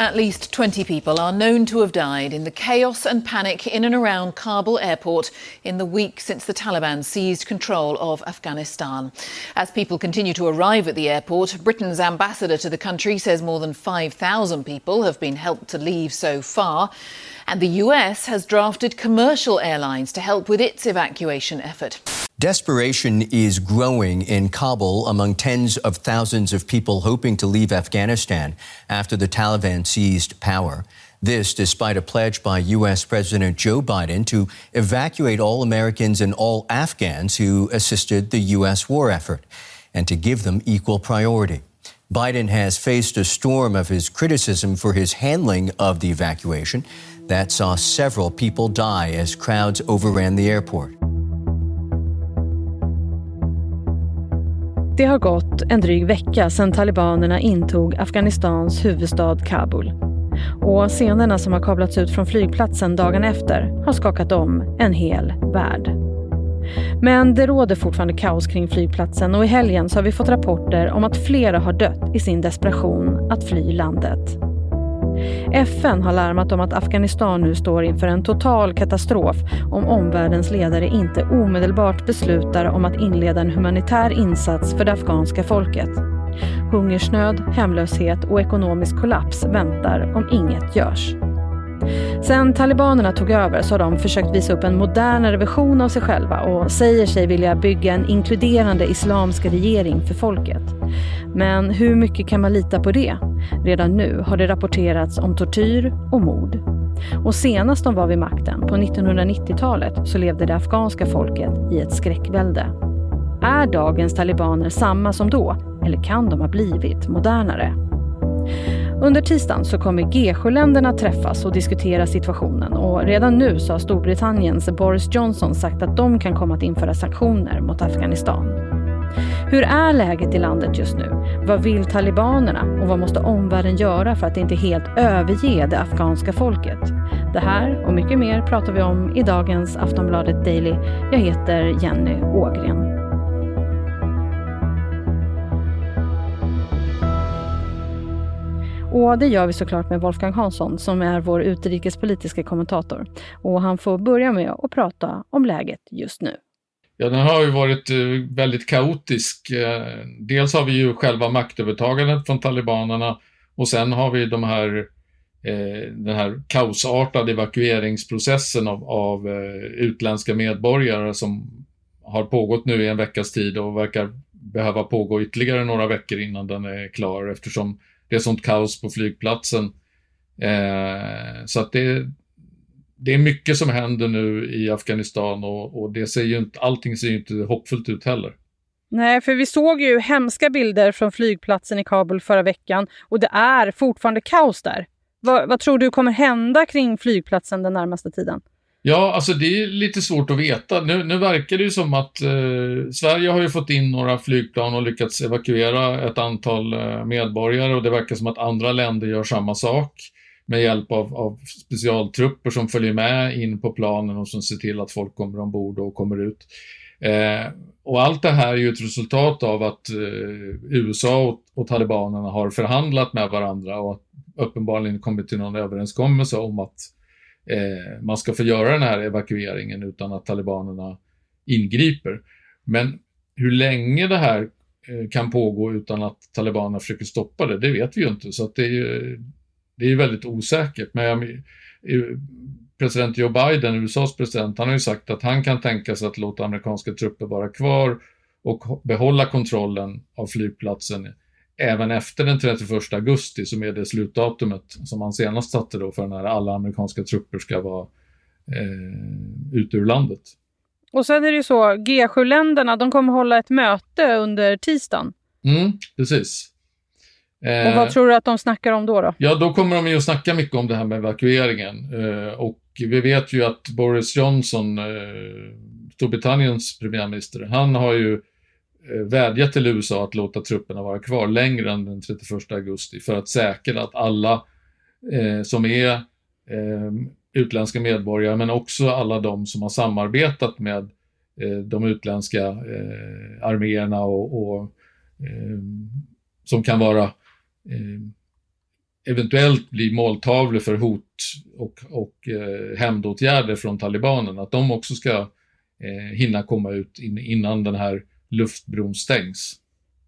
At least 20 people are known to have died in the chaos and panic in and around Kabul airport in the week since the Taliban seized control of Afghanistan. As people continue to arrive at the airport, Britain's ambassador to the country says more than 5,000 people have been helped to leave so far. And the US has drafted commercial airlines to help with its evacuation effort. Desperation is growing in Kabul among tens of thousands of people hoping to leave Afghanistan after the Taliban seized power. This despite a pledge by U.S. President Joe Biden to evacuate all Americans and all Afghans who assisted the U.S. war effort and to give them equal priority. Biden has faced a storm of his criticism for his handling of the evacuation that saw several people die as crowds overran the airport. Det har gått en dryg vecka sedan talibanerna intog Afghanistans huvudstad Kabul. Och scenerna som har kablats ut från flygplatsen dagen efter har skakat om en hel värld. Men det råder fortfarande kaos kring flygplatsen och i helgen så har vi fått rapporter om att flera har dött i sin desperation att fly landet. FN har larmat om att Afghanistan nu står inför en total katastrof om omvärldens ledare inte omedelbart beslutar om att inleda en humanitär insats för det afghanska folket. Hungersnöd, hemlöshet och ekonomisk kollaps väntar om inget görs. Sen talibanerna tog över så har de försökt visa upp en modernare version av sig själva och säger sig vilja bygga en inkluderande islamsk regering för folket. Men hur mycket kan man lita på det? Redan nu har det rapporterats om tortyr och mord. Och senast de var vid makten, på 1990-talet, så levde det afghanska folket i ett skräckvälde. Är dagens talibaner samma som då? Eller kan de ha blivit modernare? Under tisdagen så kommer G7-länderna träffas och diskutera situationen och redan nu så har Storbritanniens Boris Johnson sagt att de kan komma att införa sanktioner mot Afghanistan. Hur är läget i landet just nu? Vad vill talibanerna och vad måste omvärlden göra för att inte helt överge det afghanska folket? Det här och mycket mer pratar vi om i dagens Aftonbladet Daily. Jag heter Jenny Ågren. Och det gör vi såklart med Wolfgang Hansson som är vår utrikespolitiska kommentator. Och han får börja med att prata om läget just nu. Ja, den har ju varit eh, väldigt kaotisk. Eh, dels har vi ju själva maktövertagandet från talibanerna och sen har vi de här, eh, den här kaosartade evakueringsprocessen av, av utländska medborgare som har pågått nu i en veckas tid och verkar behöva pågå ytterligare några veckor innan den är klar eftersom det är sånt kaos på flygplatsen. Eh, så att det, det är mycket som händer nu i Afghanistan och, och det ser ju inte, allting ser ju inte hoppfullt ut heller. Nej, för vi såg ju hemska bilder från flygplatsen i Kabul förra veckan och det är fortfarande kaos där. Vad, vad tror du kommer hända kring flygplatsen den närmaste tiden? Ja, alltså det är lite svårt att veta. Nu, nu verkar det ju som att eh, Sverige har ju fått in några flygplan och lyckats evakuera ett antal eh, medborgare och det verkar som att andra länder gör samma sak med hjälp av, av, specialtrupper som följer med in på planen och som ser till att folk kommer ombord och kommer ut. Eh, och allt det här är ju ett resultat av att eh, USA och, och talibanerna har förhandlat med varandra och uppenbarligen kommit till någon överenskommelse om att eh, man ska få göra den här evakueringen utan att talibanerna ingriper. Men hur länge det här eh, kan pågå utan att talibanerna försöker stoppa det, det vet vi ju inte. Så det är ju det är väldigt osäkert. Men eh, president Joe Biden, USAs president, han har ju sagt att han kan tänka sig att låta amerikanska trupper vara kvar och behålla kontrollen av flygplatsen även efter den 31 augusti som är det slutdatumet som han senast satte då för när alla amerikanska trupper ska vara eh, ute ur landet. Och sen är det ju så, G7-länderna, de kommer hålla ett möte under tisdagen. Mm, precis. Eh, och vad tror du att de snackar om då? då? Ja, då kommer de ju att snacka mycket om det här med evakueringen. Eh, och vi vet ju att Boris Johnson, eh, Storbritanniens premiärminister, han har ju Eh, vädja till USA att låta trupperna vara kvar längre än den 31 augusti för att säkra att alla eh, som är eh, utländska medborgare men också alla de som har samarbetat med eh, de utländska eh, arméerna och, och eh, som kan vara eh, eventuellt bli måltavlor för hot och, och eh, hämndåtgärder från talibanerna, att de också ska eh, hinna komma ut in, innan den här luftbron stängs.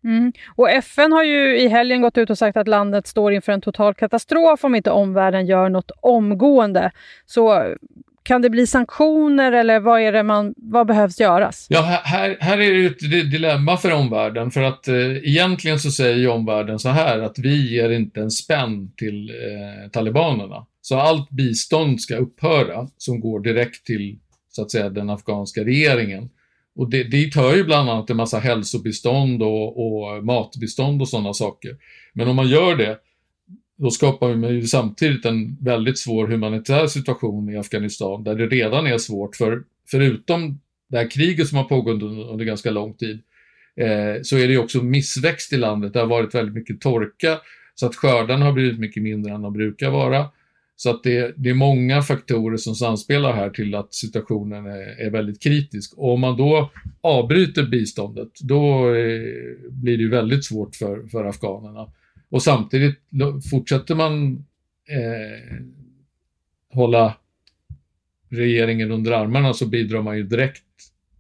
Mm. Och FN har ju i helgen gått ut och sagt att landet står inför en total katastrof om inte omvärlden gör något omgående. Så kan det bli sanktioner eller vad, är det man, vad behövs göras? Ja, här, här är det ett dilemma för omvärlden för att eh, egentligen så säger ju omvärlden så här att vi ger inte en spänn till eh, talibanerna. Så allt bistånd ska upphöra som går direkt till så att säga den afghanska regeringen. Och det, dit hör ju bland annat en massa hälsobistånd och, och matbistånd och sådana saker. Men om man gör det, då skapar man ju samtidigt en väldigt svår humanitär situation i Afghanistan där det redan är svårt för, förutom det här kriget som har pågått under, under ganska lång tid, eh, så är det ju också missväxt i landet. Det har varit väldigt mycket torka så att skördarna har blivit mycket mindre än de brukar vara. Så att det, det är många faktorer som samspelar här till att situationen är, är väldigt kritisk. Och om man då avbryter biståndet, då är, blir det ju väldigt svårt för, för afghanerna. Och samtidigt fortsätter man eh, hålla regeringen under armarna så bidrar man ju direkt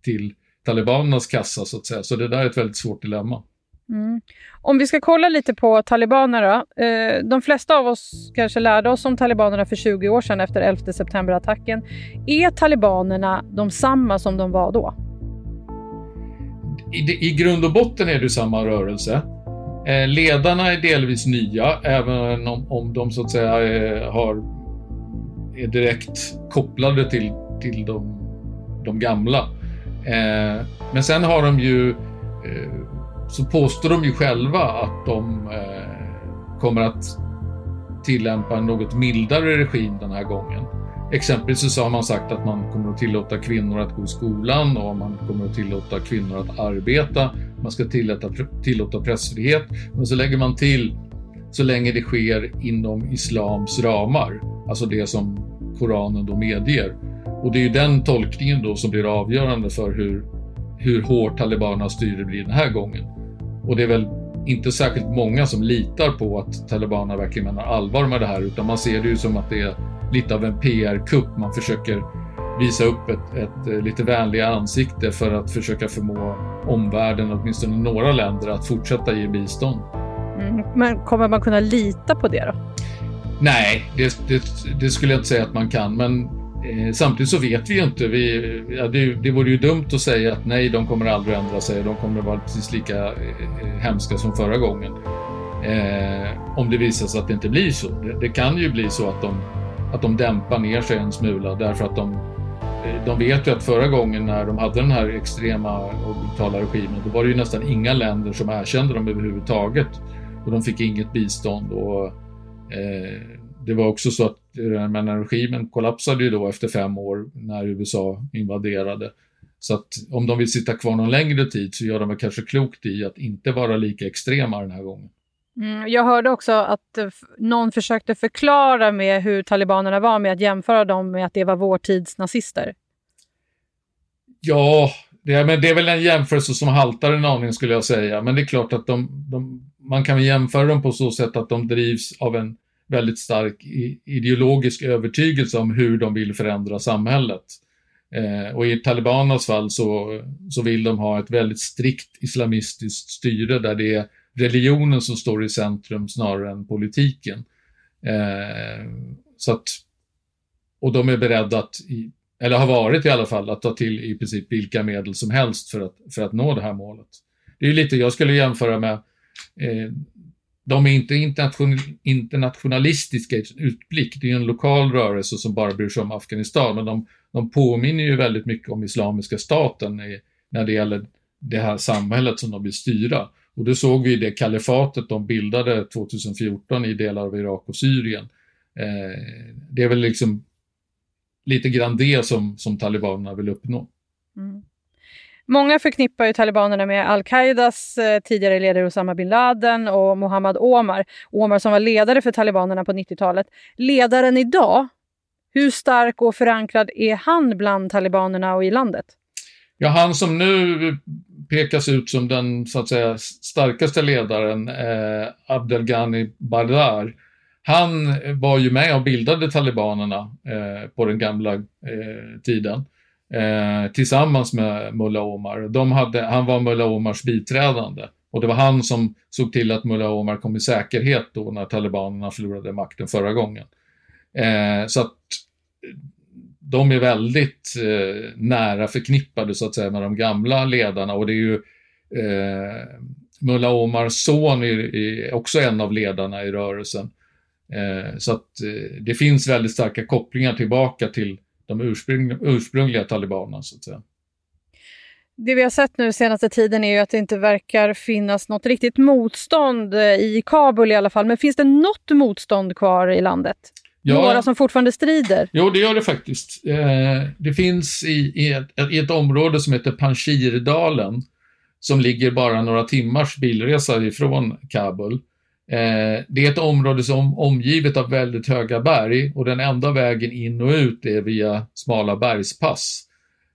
till talibanernas kassa så att säga. Så det där är ett väldigt svårt dilemma. Mm. Om vi ska kolla lite på talibanerna. Eh, de flesta av oss kanske lärde oss om talibanerna för 20 år sedan efter 11 september-attacken. Är talibanerna de samma som de var då? I, I grund och botten är det samma rörelse. Eh, ledarna är delvis nya, även om, om de så att säga är, har, är direkt kopplade till, till de, de gamla. Men sen har de ju så påstår de ju själva att de eh, kommer att tillämpa en något mildare regim den här gången. Exempelvis så har man sagt att man kommer att tillåta kvinnor att gå i skolan och man kommer att tillåta kvinnor att arbeta. Man ska tillåta, tillåta pressfrihet. Men så lägger man till så länge det sker inom islams ramar, alltså det som Koranen då medger. Och det är ju den tolkningen då som blir avgörande för hur, hur hårt talibanernas styre blir den här gången. Och det är väl inte särskilt många som litar på att talibanerna verkligen menar allvar med det här utan man ser det ju som att det är lite av en PR-kupp. Man försöker visa upp ett, ett, eh, lite vänligare ansikte för att försöka förmå omvärlden, åtminstone några länder, att fortsätta ge bistånd. Mm, men kommer man kunna lita på det då? Nej, det, det, det skulle jag inte säga att man kan, men Eh, samtidigt så vet vi ju inte. Vi, ja, det, det vore ju dumt att säga att nej, de kommer aldrig ändra sig. De kommer att vara precis lika eh, hemska som förra gången. Eh, om det visar sig att det inte blir så. Det, det, kan ju bli så att de, att de dämpar ner sig en smula därför att de, eh, de vet ju att förra gången när de hade den här extrema och brutala regimen, då var det ju nästan inga länder som erkände dem överhuvudtaget. Och de fick inget bistånd. och eh, det var också så att men regimen kollapsade ju då efter fem år när USA invaderade. Så att om de vill sitta kvar någon längre tid så gör de kanske klokt i att inte vara lika extrema den här gången. Mm, jag hörde också att eh, någon försökte förklara med hur talibanerna var med att jämföra dem med att det var vår tids nazister. Ja, det, men det är väl en jämförelse som haltar en aning skulle jag säga. Men det är klart att de, de, man kan jämföra dem på så sätt att de drivs av en väldigt stark ideologisk övertygelse om hur de vill förändra samhället. Eh, och i talibanernas fall så, så vill de ha ett väldigt strikt islamistiskt styre där det är religionen som står i centrum snarare än politiken. Eh, så att, och de är beredda att, i, eller har varit i alla fall, att ta till i princip vilka medel som helst för att, för att nå det här målet. Det är lite, jag skulle jämföra med eh, de är inte internationalistiska i sin utblick. Det är en lokal rörelse som bara bryr sig om Afghanistan, men de, de påminner ju väldigt mycket om Islamiska staten i, när det gäller det här samhället som de vill styra. Och det såg vi i det kalifatet de bildade 2014 i delar av Irak och Syrien. Eh, det är väl liksom lite grann det som, som talibanerna vill uppnå. Mm. Många förknippar ju talibanerna med al-Qaidas eh, tidigare ledare Osama bin Laden och Mohammad Omar. Omar som var ledare för talibanerna på 90-talet. Ledaren idag, hur stark och förankrad är han bland talibanerna och i landet? Ja, han som nu pekas ut som den så att säga starkaste ledaren, eh, Abdelghani Bardar, han var ju med och bildade talibanerna eh, på den gamla eh, tiden eh, tillsammans med Mulla Omar. De hade, han var Mulla Omars biträdande och det var han som såg till att Mulla Omar kom i säkerhet då när talibanerna förlorade makten förra gången. Eh, så att de är väldigt eh, nära förknippade så att säga med de gamla ledarna och det är ju eh, Mulla Omars son är, är, också en av ledarna i rörelsen. Eh, så att eh, det finns väldigt starka kopplingar tillbaka till de ursprungliga, ursprungliga talibanerna så att säga. Det vi har sett nu senaste tiden är ju att det inte verkar finnas något riktigt motstånd eh, i Kabul i alla fall. Men finns det något motstånd kvar i landet? Ja, Några som fortfarande strider? Jo, det gör det faktiskt. Eh, det finns i, i, ett, i ett område som heter Panjshirdalen som ligger bara några timmars bilresa ifrån Kabul. Eh, det är ett område som är omgivet av väldigt höga berg och den enda vägen in och ut är via smala bergspass.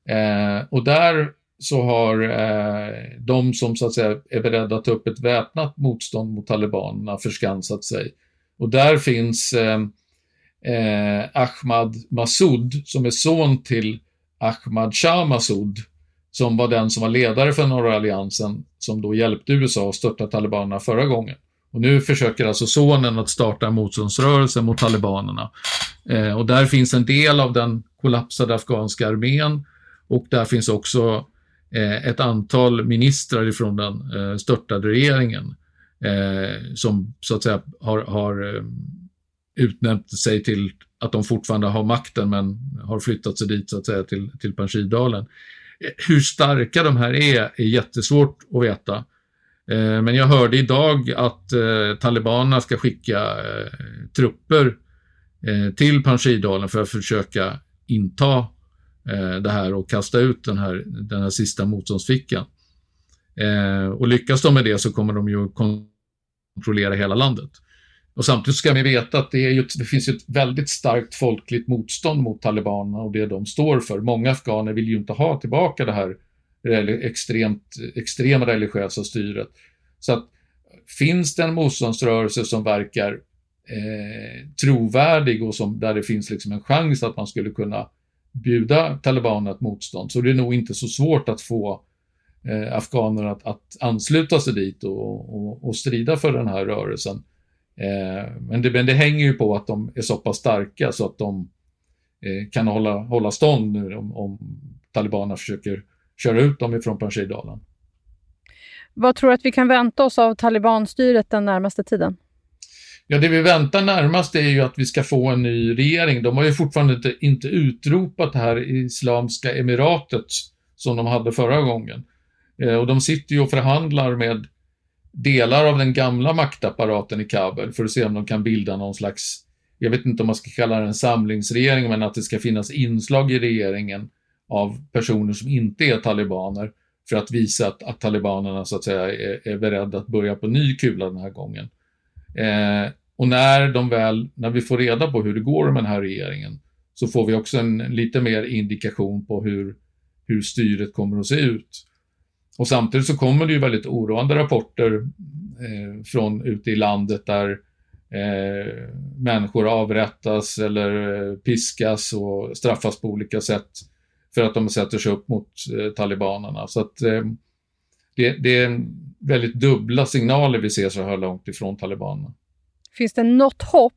Eh, och där så har eh, de som så att säga är beredda att ta upp ett väpnat motstånd mot talibanerna förskansat sig. Och där finns eh, eh, Ahmad Massoud som är son till Ahmad Shah Massoud som var den som var ledare för norra alliansen som då hjälpte USA att störta talibanerna förra gången. Och nu försöker alltså sonen att starta en motståndsrörelse mot talibanerna. Eh, och där finns en del av den kollapsade afghanska armén och där finns också eh, ett antal ministrar ifrån den eh, störtade regeringen eh, som så att säga har, har eh, utnämnt sig till att de fortfarande har makten men har flyttat sig dit så att säga till, till Panjshirdalen. Eh, hur starka de här är är jättesvårt att veta. Eh, men jag hörde idag att eh, talibanerna ska skicka eh, trupper till Panjshirdalen för att försöka inta det här och kasta ut den här, den här sista motståndsfickan. och lyckas de med det så kommer de ju kontrollera hela landet. Och samtidigt ska vi veta att det, är ju, det finns ett väldigt starkt folkligt motstånd mot talibanerna och det de står för. Många afghaner vill ju inte ha tillbaka det här extremt, extrema religiösa styret. Så att finns det en motståndsrörelse som verkar eh, trovärdig och som, där det finns liksom en chans att man skulle kunna bjuda talibanerna ett motstånd så det är nog inte så svårt att få eh, afghanerna att, att ansluta sig dit och, och, och strida för den här rörelsen. Eh, men, det, men det hänger ju på att de är så pass starka så att de eh, kan hålla, hålla stånd nu om, om talibanerna försöker köra ut dem ifrån Panjshirdalen. Vad tror du att vi kan vänta oss av talibanstyret den närmaste tiden? Ja, det vi väntar närmast är ju att vi ska få en ny regering. De har ju fortfarande inte, inte utropat det här Islamska emiratet som de hade förra gången. Eh, och de sitter ju och förhandlar med delar av den gamla maktapparaten i Kabul för att se om de kan bilda någon slags, jag vet inte om man ska kalla det en samlingsregering, men att det ska finnas inslag i regeringen av personer som inte är talibaner för att visa att, att talibanerna så att säga är, är beredda att börja på ny kula den här gången. Eh, och när de väl, när vi får reda på hur det går med den här regeringen så får vi också en, lite mer indikation på hur, hur styret kommer att se ut. Och samtidigt så kommer det ju väldigt oroande rapporter eh, från ute i landet där eh, människor avrättas eller eh, piskas och straffas på olika sätt för att de sätter sig upp mot eh, talibanerna. Så att eh, det, det, är väldigt dubbla signaler vi ser så här långt ifrån talibanerna. Finns det något hopp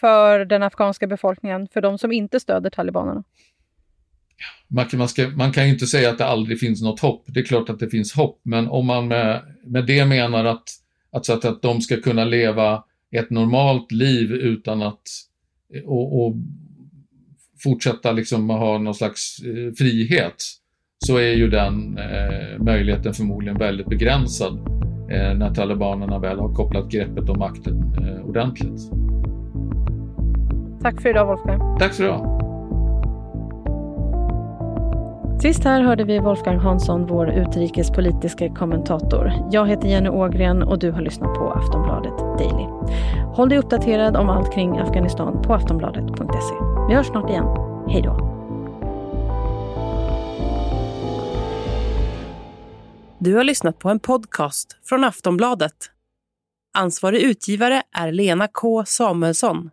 för den afghanska befolkningen, för de som inte stöder talibanerna? Man kan, man, ska, man kan ju inte säga att det aldrig finns något hopp. Det är klart att det finns hopp, men om man med, med det menar att, att, att, att de ska kunna leva ett normalt liv utan att och, och fortsätta liksom ha någon slags eh, frihet så är ju den eh, möjligheten förmodligen väldigt begränsad eh, när talibanerna väl har kopplat greppet om makten eh, ordentligt. Tack för idag Wolfgang. Tack så du ha. Sist här hörde vi Wolfgang Hansson, vår utrikespolitiska kommentator. Jag heter Jenny Ågren och du har lyssnat på Aftonbladet Daily. Håll dig uppdaterad om allt kring Afghanistan på aftonbladet.se. Vi hörs snart igen. Hej då! Du har lyssnat på en podcast från Aftonbladet. Ansvarig utgivare är Lena K Samuelsson.